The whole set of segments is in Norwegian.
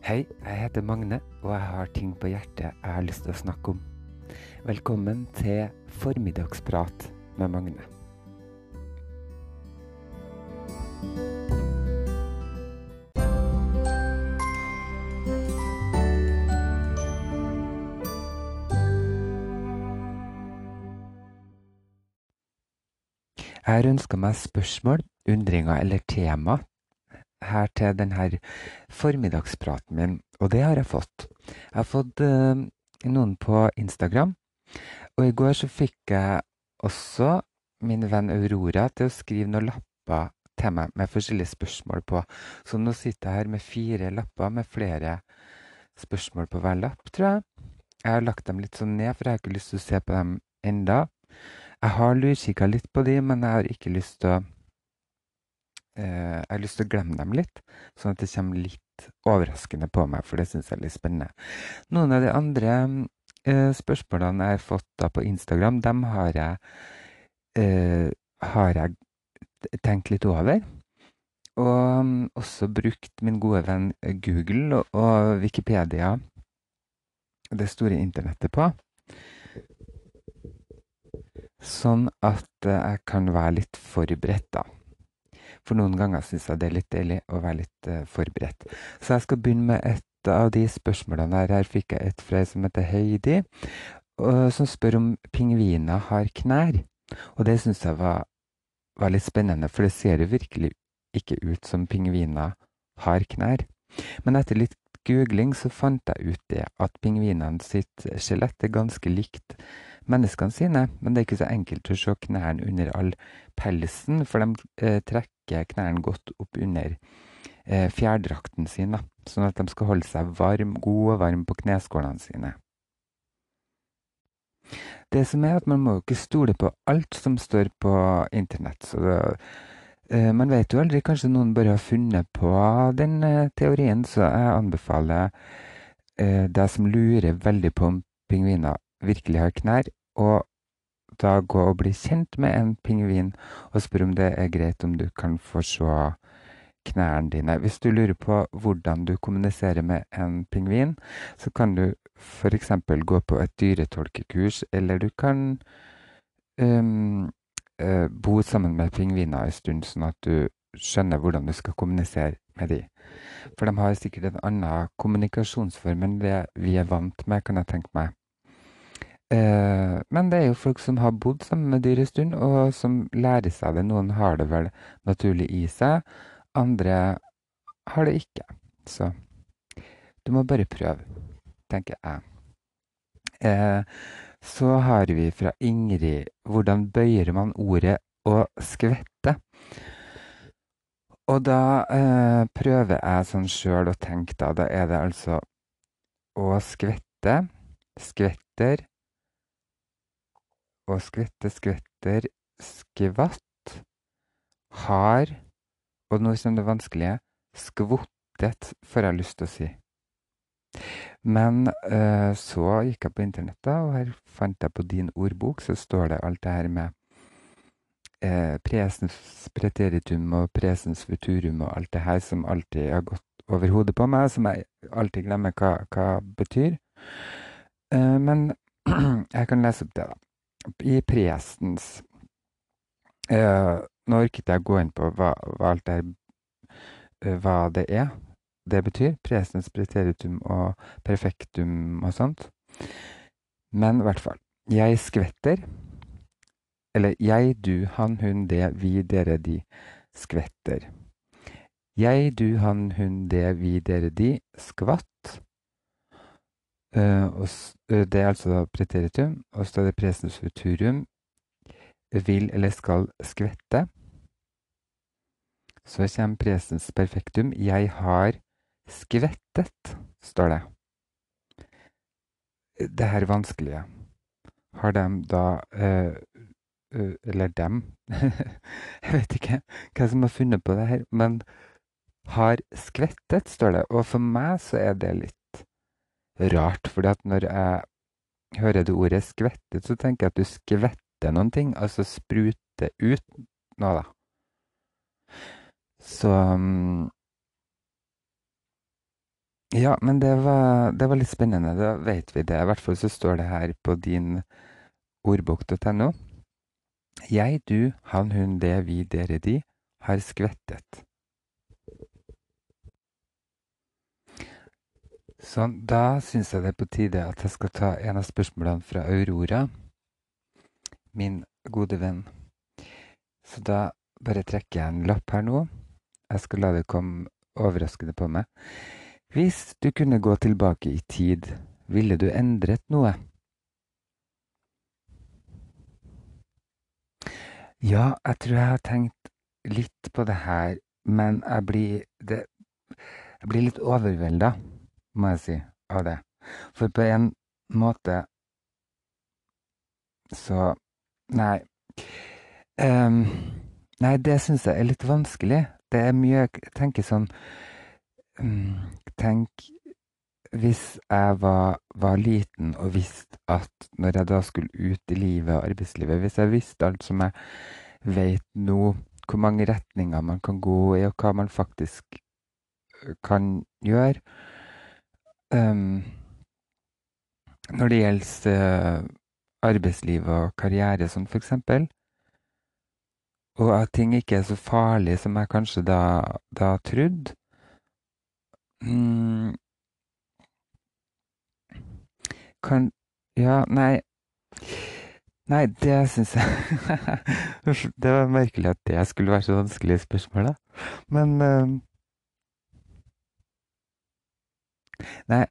Hei, jeg heter Magne, og jeg har ting på hjertet jeg har lyst til å snakke om. Velkommen til Formiddagsprat med Magne. Jeg har ønska meg spørsmål, undringer eller tema her til denne formiddagspraten min, og det har jeg fått. Jeg har fått uh, noen på Instagram, og i går så fikk jeg også min venn Aurora til å skrive noen lapper til meg med forskjellige spørsmål på. Så nå sitter jeg her med fire lapper med flere spørsmål på hver lapp, tror jeg. Jeg har lagt dem litt sånn ned, for jeg har ikke lyst til å se på dem enda. Jeg har lurkikka litt på de, men jeg har ikke lyst til å Jeg har lyst til å glemme dem litt, sånn at det kommer litt overraskende på meg, for det syns jeg er litt spennende. Noen av de andre eh, spørsmålene jeg har fått da på Instagram, dem har jeg, eh, har jeg tenkt litt over. Og um, også brukt min gode venn Google og, og Wikipedia, det store internettet, på. Sånn at eh, jeg kan være litt forberedt, da. For noen ganger syns jeg det er litt deilig å være litt uh, forberedt. Så jeg skal begynne med et av de spørsmålene her. Her fikk jeg et fra ei som heter Heidi, og, som spør om pingviner har knær. Og det syns jeg var, var, litt spennende, for det ser jo virkelig ikke ut som pingviner har knær. Men etter litt googling så fant jeg ut det at pingvinene sitt skjelett er ganske likt menneskene sine, men det er ikke så enkelt å se knærne under all pelsen, for de eh, trekker knærne godt opp under eh, fjærdrakten sin, da, sånn at de skal holde seg varm, god og varm på kneskålene sine. Det som er at Man må jo ikke stole på alt som står på internett. så det, eh, Man vet jo aldri, kanskje noen bare har funnet på den eh, teorien, så jeg anbefaler eh, deg som lurer veldig på om pingviner virkelig har knær, og da gå og bli kjent med en pingvin og spørre om det er greit om du kan få se knærne dine. Hvis du lurer på hvordan du kommuniserer med en pingvin, så kan du f.eks. gå på et dyretolkekurs, eller du kan um, bo sammen med pingviner en stund, sånn at du skjønner hvordan du skal kommunisere med dem. For de har sikkert en annen kommunikasjonsform enn det vi er vant med, kan jeg tenke meg. Eh, men det er jo folk som har bodd sammen med dyr en stund, og som lærer seg det. Noen har det vel naturlig i seg, andre har det ikke. Så du må bare prøve, tenker jeg. Eh, så har vi fra Ingrid hvordan bøyer man ordet å skvette? Og da eh, prøver jeg sånn sjøl å tenke, da. Da er det altså å skvette, skvetter, og skvette, skvetter, skvatt, har, og nå kommer det vanskelige, skvottet, får jeg lyst til å si. Men øh, så gikk jeg på internettet, og her fant jeg på din ordbok, så står det alt det her med eh, presens preteritum og presens futurum og alt det her som alltid har gått over hodet på meg, som jeg alltid glemmer hva, hva betyr. Eh, men jeg kan lese opp det, da i presens eh, Nå orket jeg gå inn på hva, hva det eh, hva det er det betyr. Presens, preteritum og perfektum og sånt. Men i hvert fall. Jeg skvetter. Eller jeg, du, han, hun, det, vi, dere, de. Skvetter. Jeg, du, han, hun, det, vi, dere, de. Skvatt. Uh, og, uh, det er altså preteritum. Og så er det presens futurium. Vil eller skal skvette. Så kommer presens perfektum. Jeg har skvettet, står det. Det her vanskelige. Har de da uh, Eller dem Jeg vet ikke hva som har funnet på det her, men har skvettet, står det. Og for meg så er det litt rart, fordi at når jeg hører det ordet skvettet, så tenker jeg at du skvetter noen ting, altså spruter ut noe, da. Så um, Ja, men det var, det var litt spennende. Da vet vi det. I hvert fall så står det her på din ordbok.no. Jeg, du, han, hun, det, vi, dere, de har skvettet. Sånn, da syns jeg det er på tide at jeg skal ta en av spørsmålene fra Aurora, min gode venn. Så da bare trekker jeg en lapp her nå. Jeg skal la det komme overraskende på meg. Hvis du kunne gå tilbake i tid, ville du endret noe? Ja, jeg tror jeg har tenkt litt på det her, men jeg blir, det, jeg blir litt overvelda, må jeg si, av det. For på en måte så Nei. Um, nei, det syns jeg er litt vanskelig. Det er mye Jeg tenker sånn um, Tenk hvis jeg var, var, liten og visste at når jeg da skulle ut i livet og arbeidslivet Hvis jeg visste alt som jeg vet nå, hvor mange retninger man kan gå i, og hva man faktisk øh, kan gjøre um, Når det gjelder uh, arbeidsliv og karriere, sånn for eksempel, og at ting ikke er så farlig som jeg kanskje da, da trodde Mm. Kan Ja, nei Nei, det syns jeg Det var merkelig at det skulle være så vanskelig spørsmål, da. Men uh, Nei,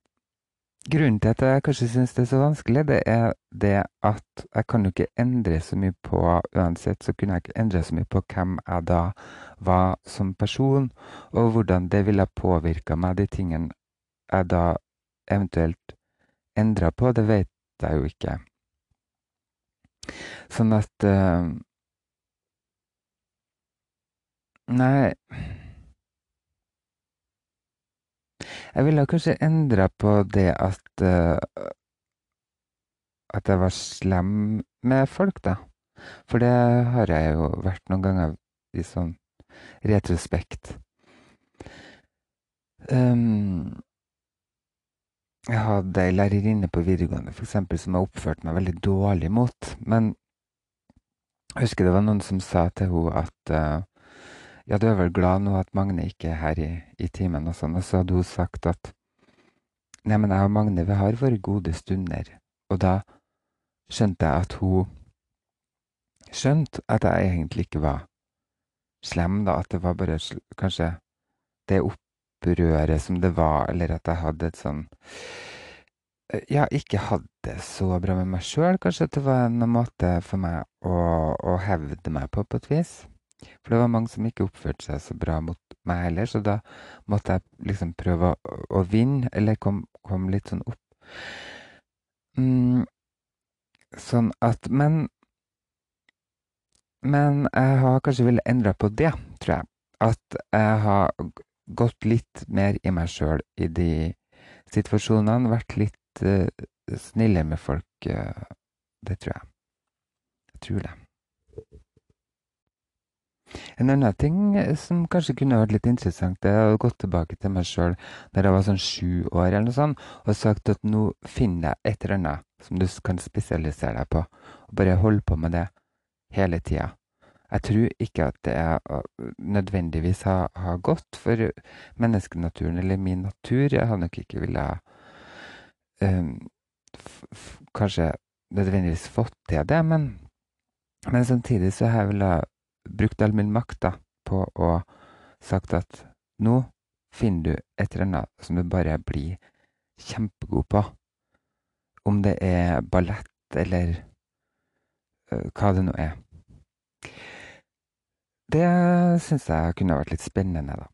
grunnen til at jeg kanskje syns det er så vanskelig, det er det at jeg kan jo ikke endre så mye på Uansett så kunne jeg ikke endre så mye på hvem jeg da var som person, og hvordan det ville påvirka meg, de tingene jeg da eventuelt endra på, det vet jeg jo ikke. Sånn at uh, Nei Jeg ville kanskje endra på det at uh, At jeg var slem med folk, da. For det har jeg jo vært noen ganger i sånn retrospekt. Um, jeg hadde ei lærerinne på videregående for eksempel, som jeg oppførte meg veldig dårlig mot. Men jeg husker det var noen som sa til henne at uh, ja, du er vel glad nå at Magne ikke er her i, i timen, og sånn. Og så hadde hun sagt at nei, men jeg og Magne, vi har våre gode stunder. Og da skjønte jeg at hun skjønte at jeg egentlig ikke var slem, da. At det var bare kanskje det opprøret som det var, eller at jeg hadde et sånn Ja, ikke hadde det så bra med meg sjøl. Kanskje at det var en måte for meg å, å hevde meg på, på et vis. For det var mange som ikke oppførte seg så bra mot meg heller, så da måtte jeg liksom prøve å, å vinne, eller komme kom litt sånn opp. Mm, sånn at Men men jeg har kanskje villet endre på det, tror jeg. At jeg har gått litt mer i meg sjøl i de situasjonene. Vært litt uh, snillere med folk. Uh, det tror jeg. Jeg tror det. En annen ting som kanskje kunne vært litt interessant, det er å gå tilbake til meg sjøl da jeg var sånn sju år eller noe sånt, og sagt at nå finner jeg et eller annet som du kan spesialisere deg på, og bare holde på med det hele tida. Jeg tror ikke at det nødvendigvis har, har gått for menneskenaturen eller min natur. Jeg hadde nok ikke villet um, kanskje nødvendigvis fått til det, men, men samtidig så har jeg vel brukt all min makt da, på å sagt at nå finner du et eller annet som du bare blir kjempegod på. Om det er ballett eller uh, hva det nå er. Det syns jeg kunne vært litt spennende, da.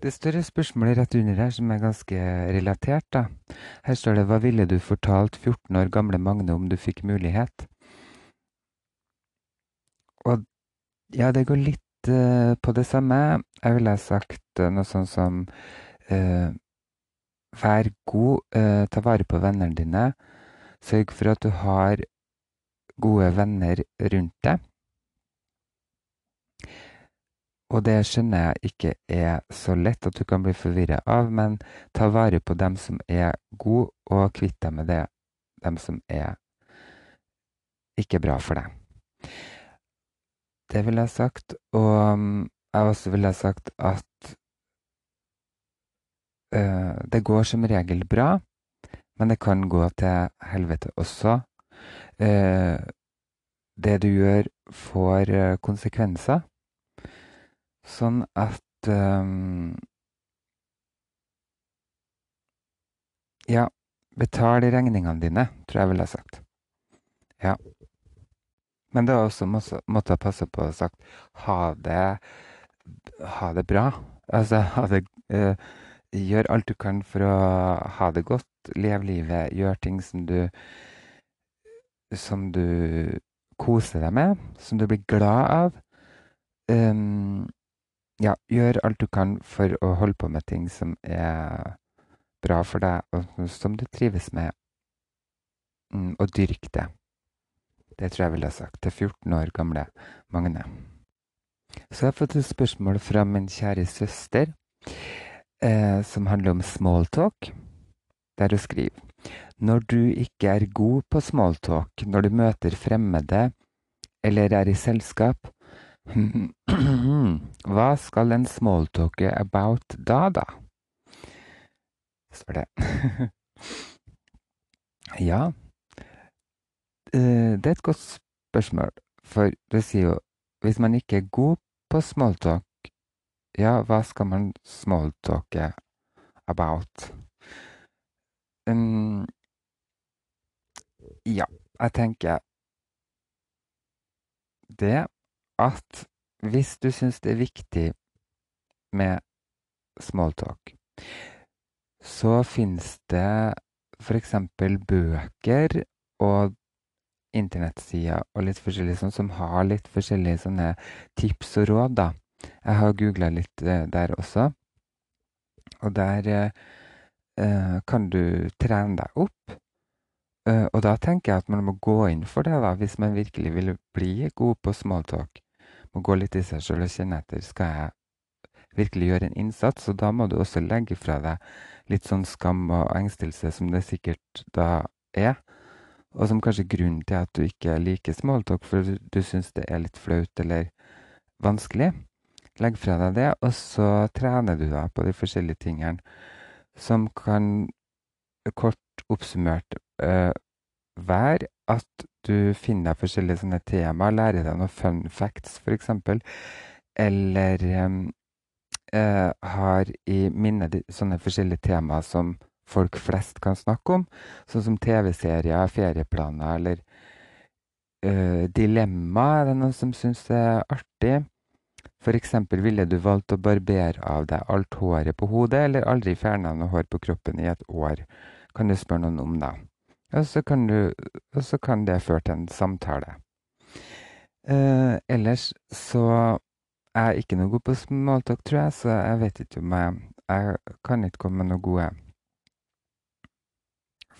Det står et spørsmål rett under her som er ganske relatert, da. Her står det 'Hva ville du fortalt 14 år gamle Magne om du fikk mulighet?' Og ja, det går litt uh, på det samme. Jeg ville sagt uh, noe sånn som uh, Vær god, ta vare på vennene dine. Sørg for at du har gode venner rundt deg. Og det skjønner jeg ikke er så lett at du kan bli forvirra av, men ta vare på dem som er gode, og kvitt deg med det, dem som er ikke bra for deg. Det ville jeg sagt. Og mm, jeg også ville sagt at uh, det går som regel bra, men det kan gå til helvete også. Uh, det du gjør, får uh, konsekvenser. Sånn at um, Ja, betal regningene dine, tror jeg ville ha sagt. Ja. Men det er også måte å passe på å sagt ha det, ha det bra. Altså ha det uh, Gjør alt du kan for å ha det godt. Lev livet. Gjør ting som du Som du koser deg med. Som du blir glad av. Um, ja, gjør alt du kan for å holde på med ting som er bra for deg, og som du trives med. Mm, og dyrk det. Det tror jeg ville ha sagt til 14 år gamle Magne. Så jeg har fått et spørsmål fra min kjære søster eh, som handler om smalltalk. Der hun skriver Når du ikke er god på smalltalk når du møter fremmede eller er i selskap, hva skal en smalltalke about da, da? Står det. ja, det er et godt spørsmål, for det sier jo hvis man ikke er god på smalltalk, ja, hva skal man smalltalke about? Um, ja, jeg tenker det at hvis du syns det er viktig med smalltalk, så finnes det f.eks. bøker og internettsider og litt forskjellig sånn, som har litt forskjellige sånne tips og råd, da. Jeg har googla litt eh, der også. Og der eh, eh, kan du trene deg opp. Eh, og da tenker jeg at man må gå inn for det, da, hvis man virkelig vil bli god på smalltalk. Må gå litt i seg sjøl og kjenne etter. Skal jeg virkelig gjøre en innsats? Og da må du også legge fra deg litt sånn skam og engstelse, som det sikkert da er. Og som kanskje er grunnen til at du ikke liker smalltalk, for du syns det er litt flaut eller vanskelig. Legg fra deg det, og så trener du deg på de forskjellige tingene som kan kort oppsummert uh, være at du finner deg forskjellige sånne temaer, lærer deg noen fun facts f.eks., eller um, har i minnet sånne forskjellige temaer som folk flest kan snakke om, sånn som TV-serier, ferieplaner eller uh, dilemma. Er det noen som syns det er artig? For eksempel ville du valgt å barbere av deg alt håret på hodet, eller aldri fjerne noe hår på kroppen i et år? Kan du spørre noen om, da. Og så kan, du, og så kan det føre til en samtale. Uh, ellers så er jeg ikke noe god på smalltalk, tror jeg, så jeg vet ikke om jeg Jeg kan ikke komme med noen gode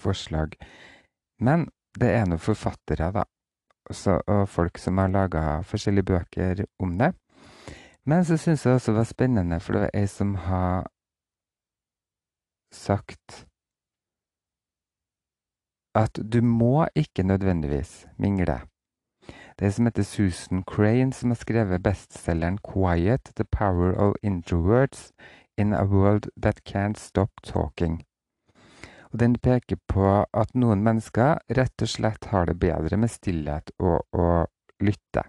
forslag. Men det er nå forfattere, da, så, og folk som har laga forskjellige bøker om det. Men så syns jeg også det var spennende, for det var ei som har sagt at du må ikke nødvendigvis mingle. Det er som heter Susan Crane, som har skrevet bestselgeren 'Quiet The Power of Introverts in a World That Can't Stop Talking'. Og den peker på at noen mennesker rett og slett har det bedre med stillhet og å lytte.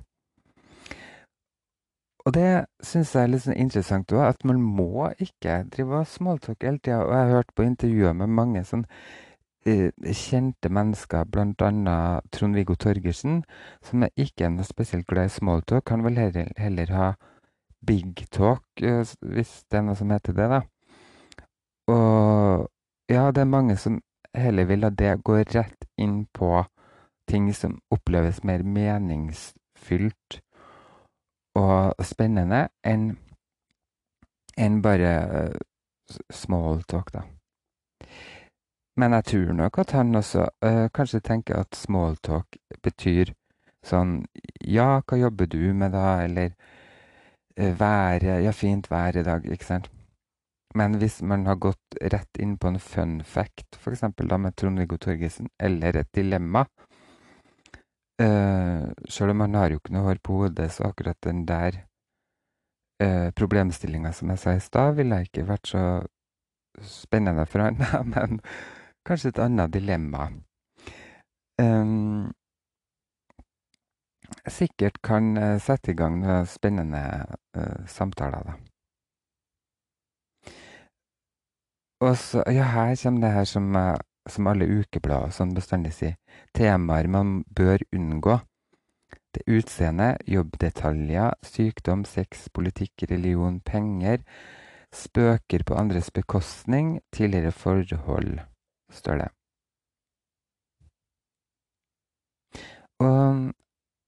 Og det syns jeg er litt sånn interessant òg, at man må ikke drive og smalltalke hele tida. Og jeg har hørt på intervjuer med mange sånn uh, kjente mennesker, bl.a. Trond-Viggo Torgersen, som er ikke er noe spesielt glad i smalltalk. Han vil heller, heller ha big talk, uh, hvis det er noe som heter det, da. Og ja, det er mange som heller vil at det går rett inn på ting som oppleves mer meningsfylt og spennende enn enn bare uh, small talk, da. Men jeg tror nok at han også øh, kanskje tenker at small talk betyr sånn Ja, hva jobber du med da? Eller eh, været Ja, fint vær i dag, ikke sant? Men hvis man har gått rett inn på en fun fact, f.eks. med Trond-Viggo Torgersen, eller et dilemma uh, Selv om han har jo ikke noe hår på hodet, så akkurat den der uh, problemstillinga som jeg sa i stad, ville ikke vært så spennende for han, men kanskje et annet dilemma. Um, sikkert kan sette i gang noen spennende uh, samtaler, da. Og så, ja, her kommer det her som, eh, som alle ukeblader sånn bestandig sier. Temaer man bør unngå. Det er utseende, jobbdetaljer, sykdom, sex, politikk, religion, penger. Spøker på andres bekostning, tidligere forhold, står det. Og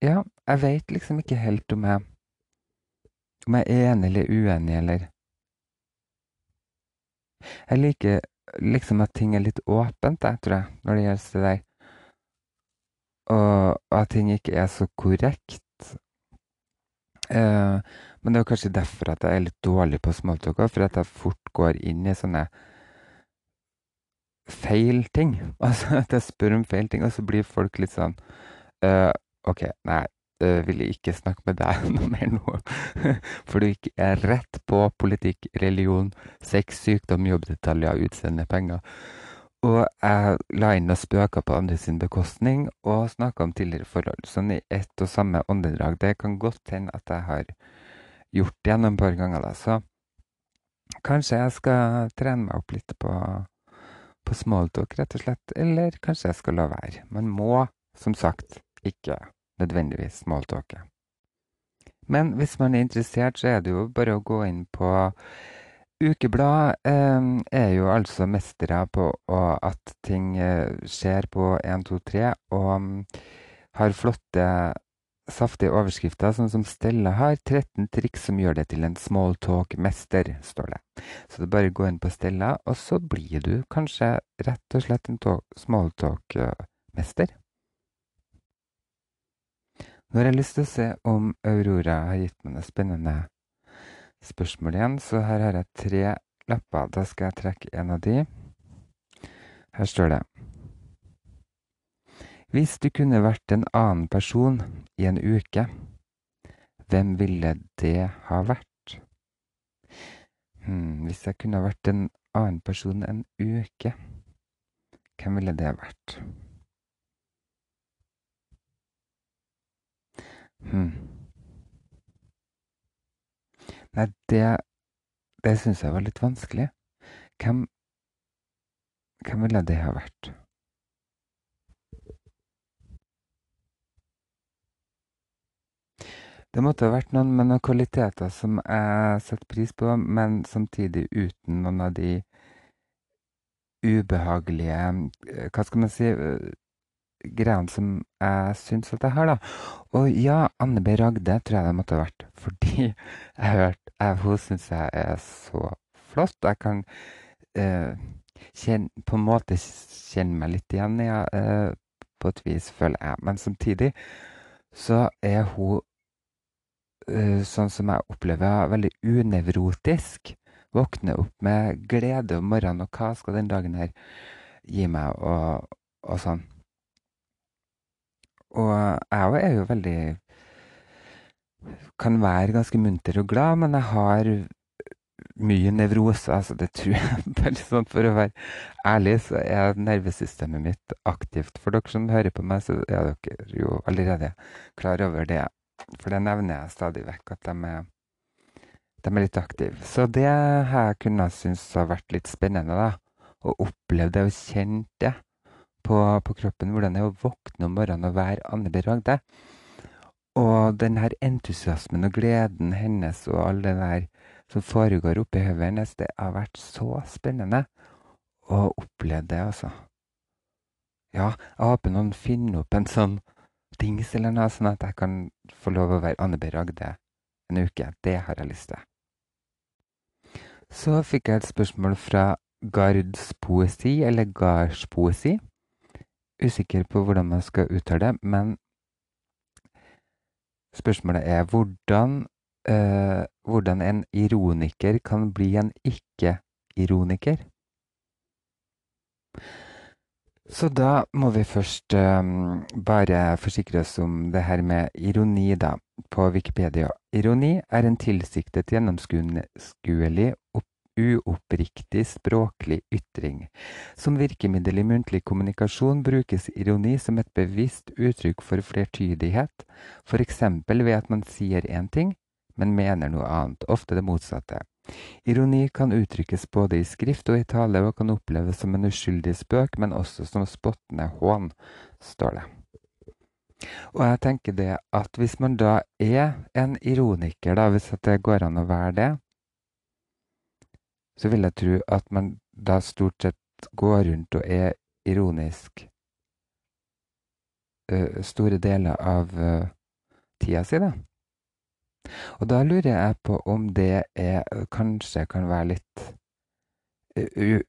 ja, jeg veit liksom ikke helt om jeg om jeg er enig eller uenig, eller jeg liker liksom at ting er litt åpent, jeg, tror jeg, når det gjelder det der. Og at ting ikke er så korrekt. Uh, men det er kanskje derfor at jeg er litt dårlig på smalltalk, for at jeg fort går inn i sånne feil ting. Altså at jeg spør om feil ting, og så blir folk litt sånn uh, OK, nei, uh, vil jeg ikke snakke med deg noe mer nå. For du gikk rett på politikk, religion, sex, sykdom, jobbdetaljer, utseende, penger. Og jeg la inn noen spøker på andre sin bekostning og snakka om tidligere forhold. Sånn i ett og samme åndedrag. Det kan godt hende at jeg har gjort det gjennom et par ganger, da. Så kanskje jeg skal trene meg opp litt på, på smalltalk, rett og slett. Eller kanskje jeg skal la være. Man må, som sagt, ikke nødvendigvis smalltalke. Men hvis man er interessert, så er det jo bare å gå inn på Ukeblad eh, er jo altså mestere på at ting eh, skjer på 1, 2, 3, og um, har flotte, saftige overskrifter, sånn som Stella har. 13 triks som gjør det til en smalltalk-mester, står det. Så det er bare å gå inn på Stella, og så blir du kanskje rett og slett en smalltalk-mester. Nå har jeg lyst til å se om Aurora har gitt meg noe spennende spørsmål igjen, så her har jeg tre lapper. Da skal jeg trekke en av de. Her står det Hvis du kunne vært en annen person i en uke, hvem ville det ha vært? Hmm, hvis jeg kunne vært en annen person en uke, hvem ville det vært? Hm. Nei, det det syns jeg var litt vanskelig. Hvem hvem ville det ha vært? Det måtte ha vært noen med noen kvaliteter som jeg setter pris på, men samtidig uten noen av de ubehagelige eh, Hva skal man si greiene som jeg syns at jeg har, da. Og ja, Anne B. Ragde tror jeg det måtte ha vært. Fordi jeg har hørt jeg, Hun syns jeg er så flott. Jeg kan eh, kjenne, på en måte kjenne meg litt igjen i ja, eh, på et vis, føler jeg. Men samtidig så er hun eh, sånn som jeg opplever, veldig unevrotisk. Våkner opp med glede om morgenen, og hva skal den dagen her gi meg, og, og sånn. Og jeg er jo veldig Kan være ganske munter og glad, men jeg har mye nevrose. Altså, det tror jeg bare sånn For å være ærlig, så er nervesystemet mitt aktivt. For dere som hører på meg, så er dere jo allerede klar over det. For det nevner jeg stadig vekk, at de er, de er litt aktive. Så det har jeg kunnet synes har vært litt spennende, da. Å oppleve det og kjenne det på, på, kroppen hvordan det er å våkne om morgenen og være Anne B. Ragde. Og den her entusiasmen og gleden hennes og all det der som foregår oppi hodet hennes, det har vært så spennende å oppleve det, altså. Ja, jeg håper noen finner opp en sånn dings eller noe, sånn at jeg kan få lov å være Anne B. Ragde en uke. Det har jeg lyst til. Så fikk jeg et spørsmål fra Gards poesi, eller Gards poesi usikker på hvordan man skal uttale det, men spørsmålet er hvordan eh, hvordan en ironiker kan bli en ikke-ironiker. Så da må vi først um, bare forsikre oss om det her med ironi, da, på Wikipedia. Ironi er en tilsiktet, gjennomskuelig, uoppriktig språklig ytring. Som virkemiddel i muntlig kommunikasjon brukes ironi som et bevisst uttrykk for flertydighet, f.eks. ved at man sier én ting, men mener noe annet, ofte det motsatte. Ironi kan uttrykkes både i skrift og i tale, og kan oppleves som en uskyldig spøk, men også som spottende hån, står det. Og jeg tenker det at hvis man da er en ironiker, da, hvis det går an å være det, så vil jeg tro at man da stort sett går rundt og er ironisk uh, store deler av uh, tida si, da. Og da lurer jeg på om det er, kanskje kan være litt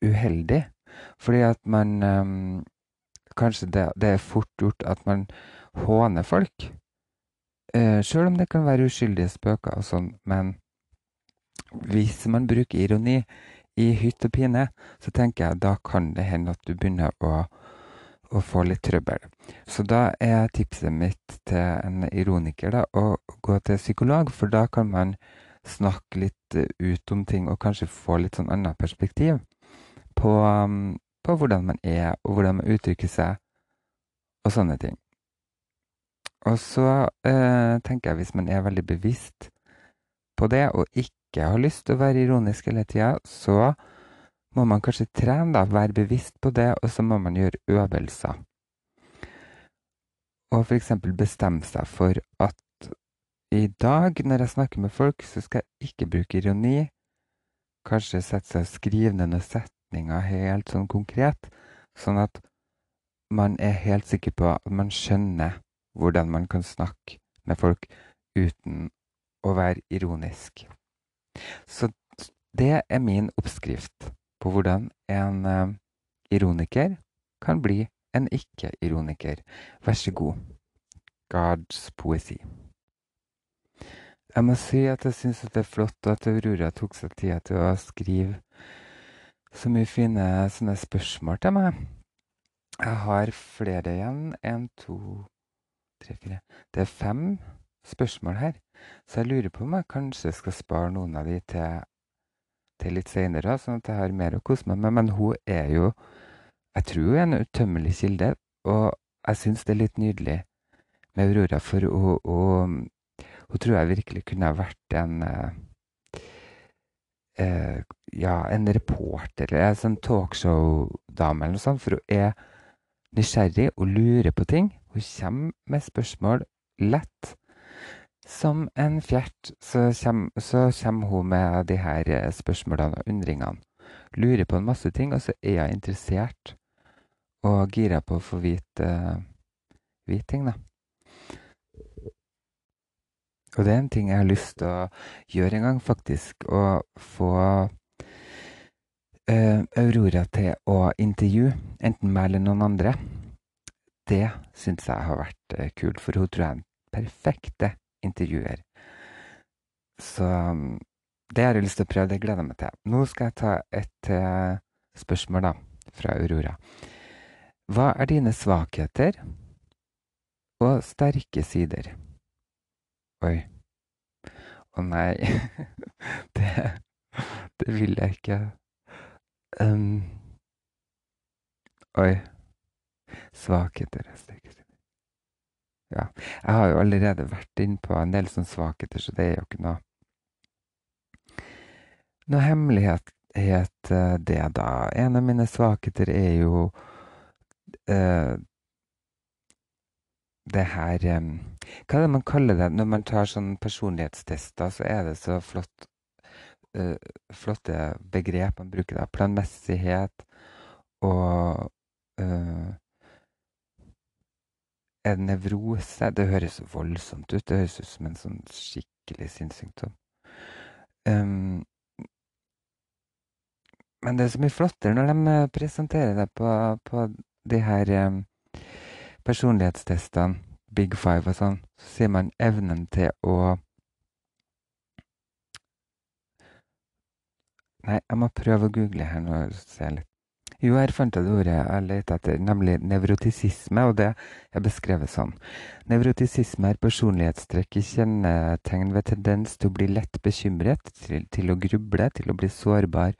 uheldig. Fordi at man um, Kanskje det, det, er fort gjort at man håner folk. Uh, Sjøl om det kan være uskyldige spøker og sånn. Men hvis man bruker ironi i hytt og pine, så tenker jeg da kan det hende at du begynner å å få litt trøbbel. Så da er tipset mitt til en ironiker da, å gå til psykolog, for da kan man snakke litt eh, ut om ting og kanskje få litt sånn annet perspektiv på, um, på hvordan man er, og hvordan man uttrykker seg, og sånne ting. Og så eh, tenker jeg hvis man er veldig bevisst på det, og ikke har lyst til å være ironisk hele tida, så må man kanskje trene, da, være bevisst på det, og så må man gjøre øvelser. Og f.eks. bestemme seg for at i dag, når jeg snakker med folk, så skal jeg ikke bruke ironi. Kanskje sette seg og skrive ned noen setninger helt sånn konkret, sånn at man er helt sikker på at man skjønner hvordan man kan snakke med folk uten å være ironisk. Så det er min oppskrift på hvordan en uh, ironiker kan bli en ikke-ironiker. Vær så god. Guards poesi. Jeg må si at jeg syns det er flott at Aurora tok seg tida til å skrive så mye fine sånne spørsmål til meg. Jeg har flere igjen. Én, to, tre, fire Det er fem spørsmål her. Så jeg lurer på om jeg kanskje skal spare noen av de til til litt seinere, sånn at jeg har mer å kose meg med. Men hun er jo Jeg tror hun er en utømmelig kilde, og jeg syns det er litt nydelig med Aurora, for hun, hun, tror jeg virkelig kunne ha vært en eh, Ja, en reporter eller en sånn talkshow-dame eller noe sånt, for hun er nysgjerrig og lurer på ting. Hun kommer med spørsmål lett. Som en fjert så kommer hun med de her eh, spørsmålene og undringene. Lurer på en masse ting, og så er jeg interessert og gira på å få vite, uh, ting, da. Og det er en ting jeg har lyst til å gjøre en gang, faktisk. Å få uh, Aurora til å intervjue, enten meg eller noen andre. Det syns jeg har vært uh, kult, for hun tror jeg er den perfekte intervjuer. Så det har jeg lyst til å prøve. Det gleder jeg meg til. Nå skal jeg ta et uh, spørsmål da, fra Aurora. Hva er dine svakheter og sterke sider? Oi. Å nei. det, det vil jeg ikke. Um, oi. Svakheter og sterke sider. Ja. Jeg har jo allerede vært inne på en del sånne svakheter, så det er jo ikke noe Noe hemmelighet, eh, det, da. En av mine svakheter er jo uh, det her um, Hva er det man kaller det når man tar sånne personlighetstester, så er det så flott uh, flotte begrep man bruker da. Planmessighet og uh, en nevrose Det høres voldsomt ut. Det høres ut som en sånn skikkelig sinnssymptom. Um, men det er så mye flottere når de eh, presenterer det på, på de her um, personlighetstestene, Big Five og sånn. Så sier man evnen til å Nei, jeg må prøve å google her nå, ser jeg litt. Jo, her fant jeg det ordet jeg leter etter, nemlig nevrotisisme, og det er beskrevet sånn. Nevrotisisme er personlighetstrekk i kjennetegn ved tendens til å bli lett bekymret, til, til å gruble, til å bli sårbar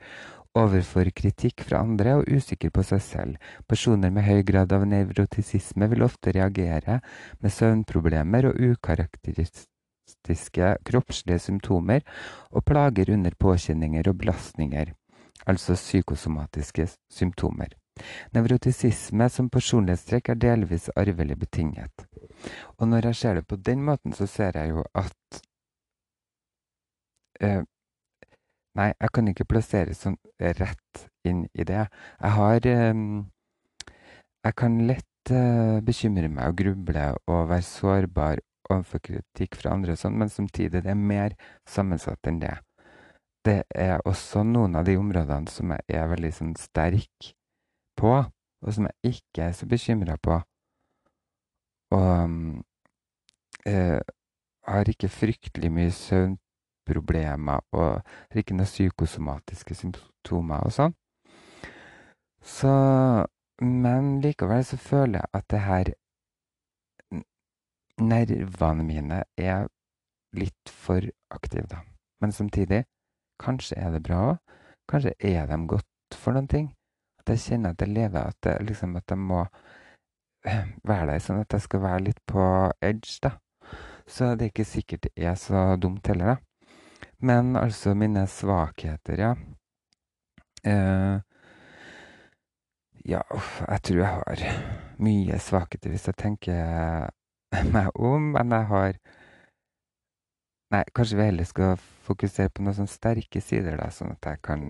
overfor kritikk fra andre og usikker på seg selv. Personer med høy grad av nevrotisisme vil ofte reagere med søvnproblemer og ukarakteristiske kroppslige symptomer og plager under påkjenninger og belastninger altså psykosomatiske symptomer. Nevrotisisme som personlighetstrekk er delvis arvelig betinget. Og når jeg ser det på den måten, så ser jeg jo at eh, Nei, jeg kan ikke plassere sånn rett inn i det. Jeg har eh, Jeg kan lett eh, bekymre meg og gruble og være sårbar overfor kritikk fra andre og sånn, men samtidig det er mer sammensatt enn det det er også noen av de områdene som jeg er veldig sånn sterk på, og som jeg ikke er så bekymra på. Og eh, har ikke fryktelig mye søvnproblemer og har ikke noen psykosomatiske symptomer og sånn. Så Men likevel så føler jeg at det her Nervene mine er litt for aktive, da. Men samtidig Kanskje er det bra. Kanskje er de godt for noen ting. At jeg kjenner at jeg lever, at, jeg, liksom, at jeg må være der sånn at jeg skal være litt på edge, da. Så det er ikke sikkert det er så dumt heller, da. Men altså mine svakheter, ja. Uh, ja, jeg tror jeg har mye svakheter hvis jeg tenker meg om, men jeg har Nei, kanskje vi heller skal fokusere på noen sånne sterke sider, da, sånn at jeg kan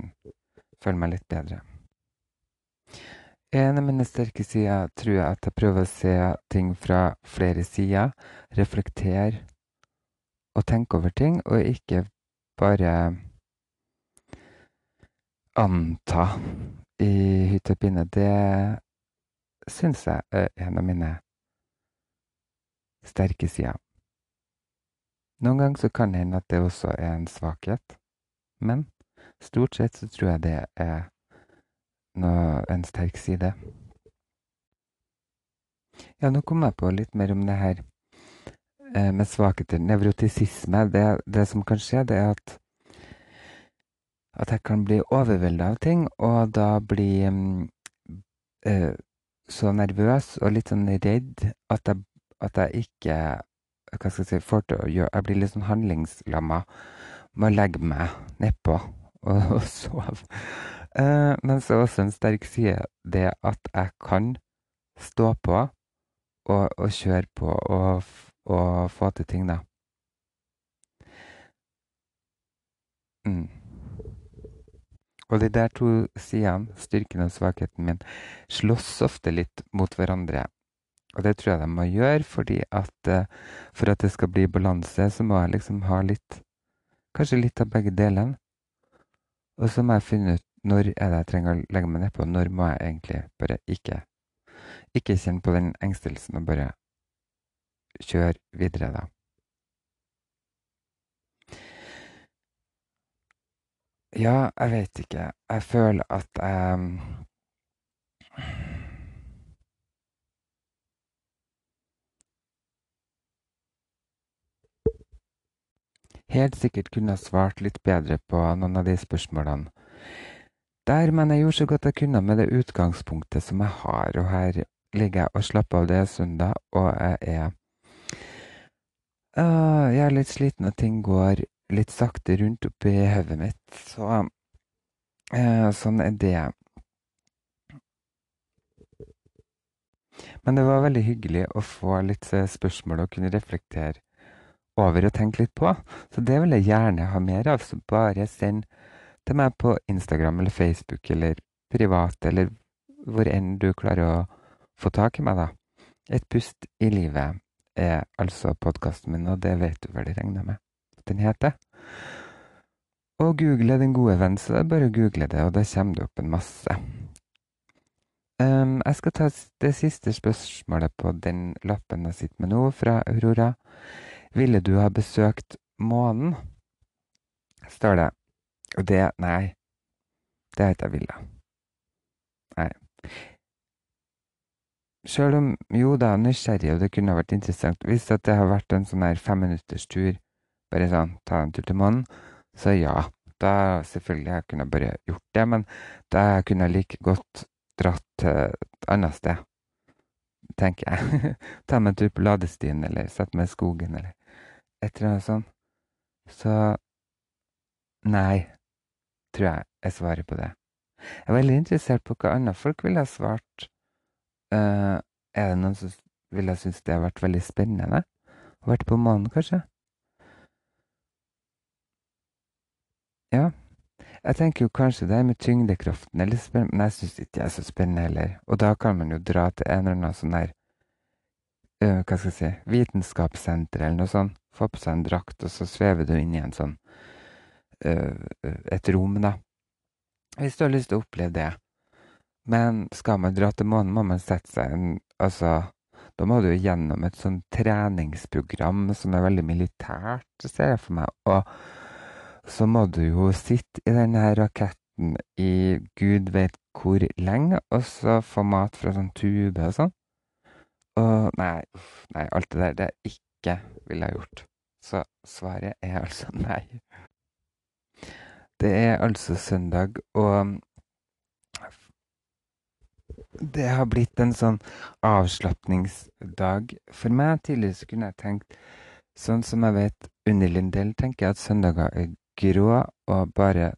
føle meg litt bedre. En av mine sterke sider tror jeg at jeg prøver å se ting fra flere sider. Reflektere og tenke over ting, og ikke bare anta i hytt og pinne. Det syns jeg er en av mine sterke sider. Noen ganger så kan det hende at det også er en svakhet, men stort sett så tror jeg det er noe, en sterk side. Ja, nå kom jeg på litt mer om det her eh, med svakheter. Nevrotisisme. Det, det, som kan skje, det er at at jeg kan bli overvelda av ting, og da bli eh, så nervøs og litt sånn redd at jeg, at jeg ikke hva skal jeg si, får til å gjøre Jeg blir litt sånn handlingslamma med å legge meg nedpå og, og sove. Uh, men så er også en sterk side det at jeg kan stå på og, og kjøre på og, og, få til ting, da. Mm. Og de der to sidene, styrken og svakheten min, slåss ofte litt mot hverandre. Og det tror jeg de må gjøre, fordi at uh, for at det skal bli balanse, så må jeg liksom ha litt Kanskje litt av begge delene. Og så må jeg finne ut når er det jeg trenger å legge meg nedpå. Når må jeg egentlig bare ikke Ikke kjenne på den engstelsen og bare kjøre videre, da. Ja, jeg vet ikke. Jeg føler at jeg helt sikkert kunne ha svart litt bedre på noen av de spørsmålene. Der, men jeg gjorde så godt jeg kunne med det utgangspunktet som jeg har, og her ligger jeg og slapper av. Det er søndag, og jeg er uh, Jeg er litt sliten, og ting går litt sakte rundt oppi hodet mitt, så uh, sånn er det. Men det var veldig hyggelig å få litt eh, spørsmål og kunne reflektere over å tenke litt på. Så det vil jeg gjerne ha mer av. Så bare send til meg på Instagram eller Facebook eller privat, eller hvor enn du klarer å få tak i meg, da. Et pust i livet er altså podkasten min, og det vet du vel, regner med at den heter. Og google Den gode venn, så det er bare å google det, og da kommer det opp en masse. Um, jeg skal ta det siste spørsmålet på den lappen jeg sitter med nå, fra Aurora. Ville du ha besøkt månen? står det. Og det Nei, Det har ikke jeg villet. Nei. Sjøl om jo da, nysgjerrig, og det kunne vært interessant Hvis det har vært en sånn her femminutterstur, bare sånn ta en tur til månen, så ja. Da selvfølgelig jeg kunne bare gjort det, men da kunne jeg like godt dratt til et annet sted, tenker jeg. Ta meg en tur på ladestien, eller sette meg i skogen, eller et eller annet sånt. Så nei, tror jeg jeg svarer på det. Jeg er veldig interessert på hva andre folk ville ha svart. Uh, er det noen som ville syntes det har vært veldig spennende? Å vært på månen, kanskje? Ja. Jeg tenker jo kanskje det med tyngdekraften er litt spennende, men jeg syns ikke det er så spennende heller. Og da kan man jo dra til en eller annen sånn der uh, Hva skal jeg si Vitenskapssenter eller noe sånt. Få på seg en drakt, og så svever du inn i en sånn uh, Et rom, da. Hvis du har lyst til å oppleve det. Men skal man dra til månen, må man sette seg en Altså, da må du gjennom et sånn treningsprogram som er veldig militært, ser jeg for meg. Og så må du jo sitte i denne raketten i gud vet hvor lenge, og så få mat fra sånn tube og sånn. Og nei, nei, alt det der, det er ikke ville ha gjort. Så svaret er altså nei. Det er altså søndag, og det har blitt en sånn avslapningsdag for meg. Tidligere så kunne jeg tenkt sånn som jeg vet Unni Lindell tenker jeg at søndager er grå og bare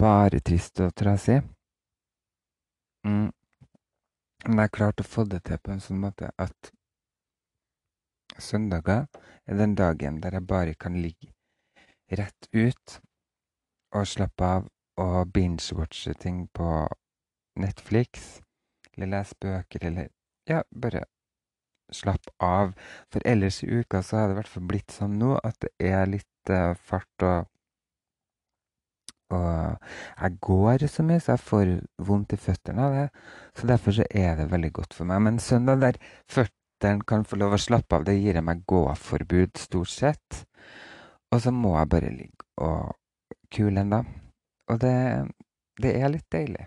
bare trist og trasig. Mm. Men jeg klarte å få det til på en sånn måte at søndager er den dagen der jeg bare kan ligge rett ut og slappe av og binge-watche ting på Netflix. Eller lese bøker, eller ja, bare slappe av. For ellers i uka så har det i hvert fall blitt sånn nå at det er litt uh, fart og Og jeg går så mye, så jeg får vondt i føttene av det. Så derfor så er det veldig godt for meg. Men søndag der føttene kan få lov å slappe av, det gir meg gåforbud stort sett. Og så må jeg bare ligge og kule en. Og det, det er litt deilig.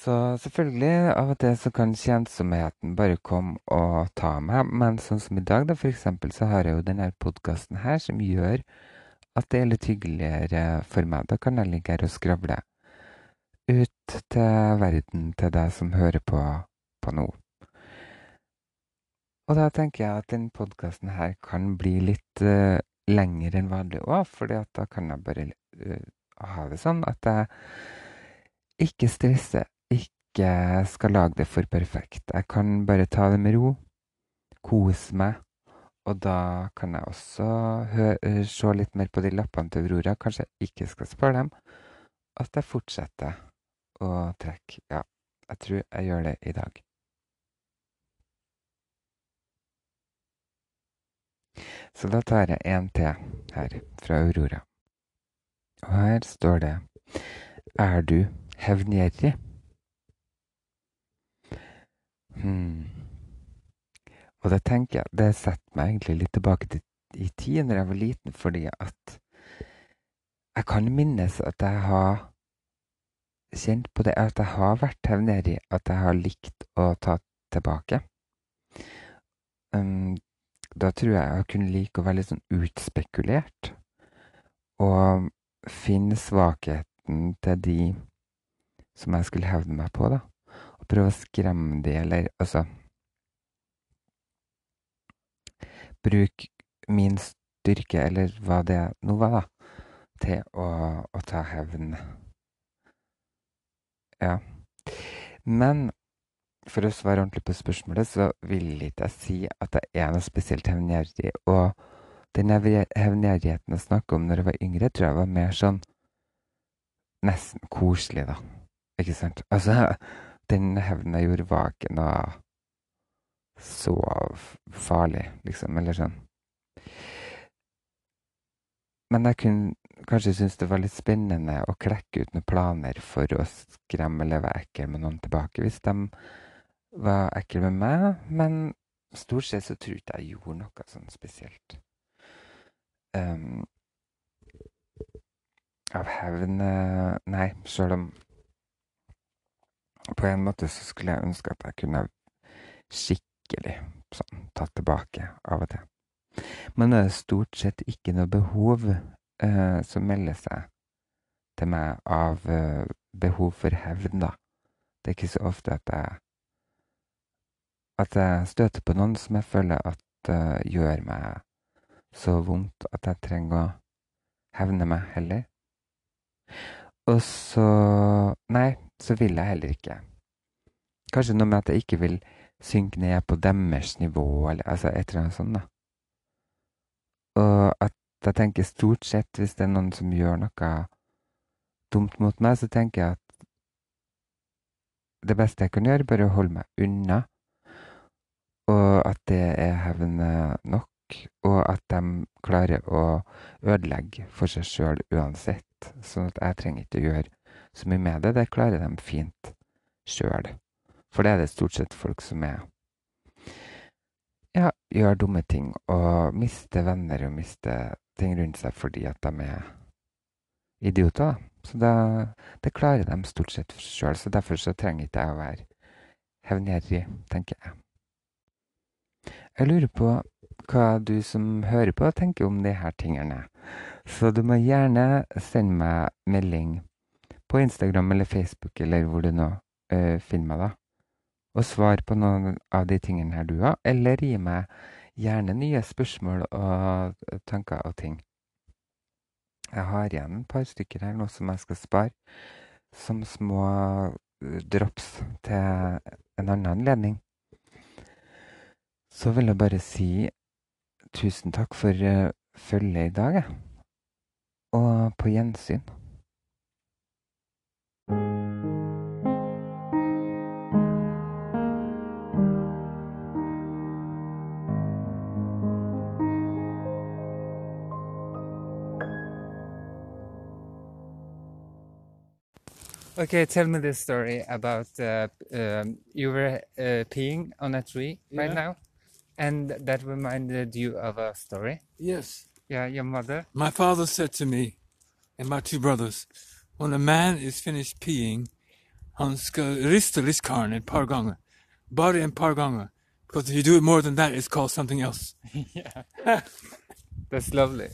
Så selvfølgelig, av og til så kan kjensomheten bare komme og ta meg. Men sånn som i dag, da, for eksempel, så har jeg jo denne podkasten her som gjør at det er litt hyggeligere for meg. Da kan jeg ligge her og skravle ut til verden, til deg som hører på, på nå. Og da tenker jeg at denne podkasten her kan bli litt uh, lengre enn vanlig òg, for da kan jeg bare uh, ha det sånn at jeg ikke stresser ikke skal lage det for perfekt. Jeg kan bare ta det med ro, kose meg, og da kan jeg også eh, se litt mer på de lappene til Aurora. Kanskje jeg ikke skal spørre dem. At jeg fortsetter å trekke. Ja, jeg tror jeg gjør det i dag. Så da tar jeg en til her, fra Aurora. Og her står det Er du hevngjerrig? Hmm. Og det tenker jeg Det setter meg egentlig litt tilbake til i tid, når jeg var liten, fordi at jeg kan minnes at jeg har kjent på det at jeg har vært hevngjerrig, at jeg har likt å ta tilbake. Um, da tror jeg jeg kunne like å være litt sånn utspekulert. Og finne svakheten til de som jeg skulle hevne meg på, da Og prøve å skremme de, eller altså Bruk min styrke, eller hva det nå var, da, til å, å ta hevn. Ja. Men for å svare ordentlig på spørsmålet, så vil ikke jeg si at jeg er noe spesielt hevngjerrig. Og den hevngjerrigheten jeg snakka om når jeg var yngre, tror jeg var mer sånn nesten koselig, da. Ikke sant? Altså den hevnen jeg gjorde, var ikke noe så farlig, liksom, eller sånn. Men jeg kunne kanskje synes det var litt spennende å klekke ut noen planer for å skremme eller være ekkel med noen tilbake, hvis de var ekkel med meg. Men stort sett så tror jeg ikke jeg gjorde noe sånn spesielt. Um, av hevn eh, Nei, sjøl om På en måte så skulle jeg ønske at jeg kunne skikkelig sånn tatt tilbake av og til. Men det er stort sett ikke noe behov uh, som melder seg til meg av uh, behov for hevn, da. Det er ikke så ofte at jeg at jeg støter på noen som jeg føler at uh, gjør meg så vondt at jeg trenger å hevne meg heller. Og så Nei, så vil jeg heller ikke. Kanskje noe med at jeg ikke vil synke ned på deres nivå, eller altså et eller annet sånt, da. Og at jeg tenker stort sett, hvis det er noen som gjør noe dumt mot meg, så tenker jeg at det beste jeg kan gjøre, er bare å holde meg unna og at det er hevne nok, og at de klarer å ødelegge for seg sjøl uansett. Sånn at jeg trenger ikke å gjøre så mye med det. Det klarer de fint sjøl. For det er det stort sett folk som er ja, gjør dumme ting og mister venner og mister ting rundt seg fordi at de er idioter. Så det, det klarer de stort sett sjøl. Så derfor så trenger ikke jeg å være hevngjerrig, tenker jeg. Jeg lurer på hva du som hører på, tenker om de her tingene. Så du må gjerne sende meg melding på Instagram eller Facebook eller hvor du nå uh, finner meg, da. Og svar på noen av de tingene her du har, eller gi meg gjerne nye spørsmål og tanker og ting. Jeg har igjen et par stykker her nå som jeg skal spare som små drops til en annen anledning. Så vil jeg bare si tusen takk for uh, følget i dag, jeg. Og på gjensyn. Okay, tell me this story about uh, um, you were uh, peeing on a tree right Yeah. now, and that reminded you of a story. Yes. Yeah, your mother. My father said to me and my two brothers, when a man is finished peeing, han ska rista listkarlen ett par gånger. Bara en par gånger. Because if you do it more than that, it's called something else. yeah, that's lovely.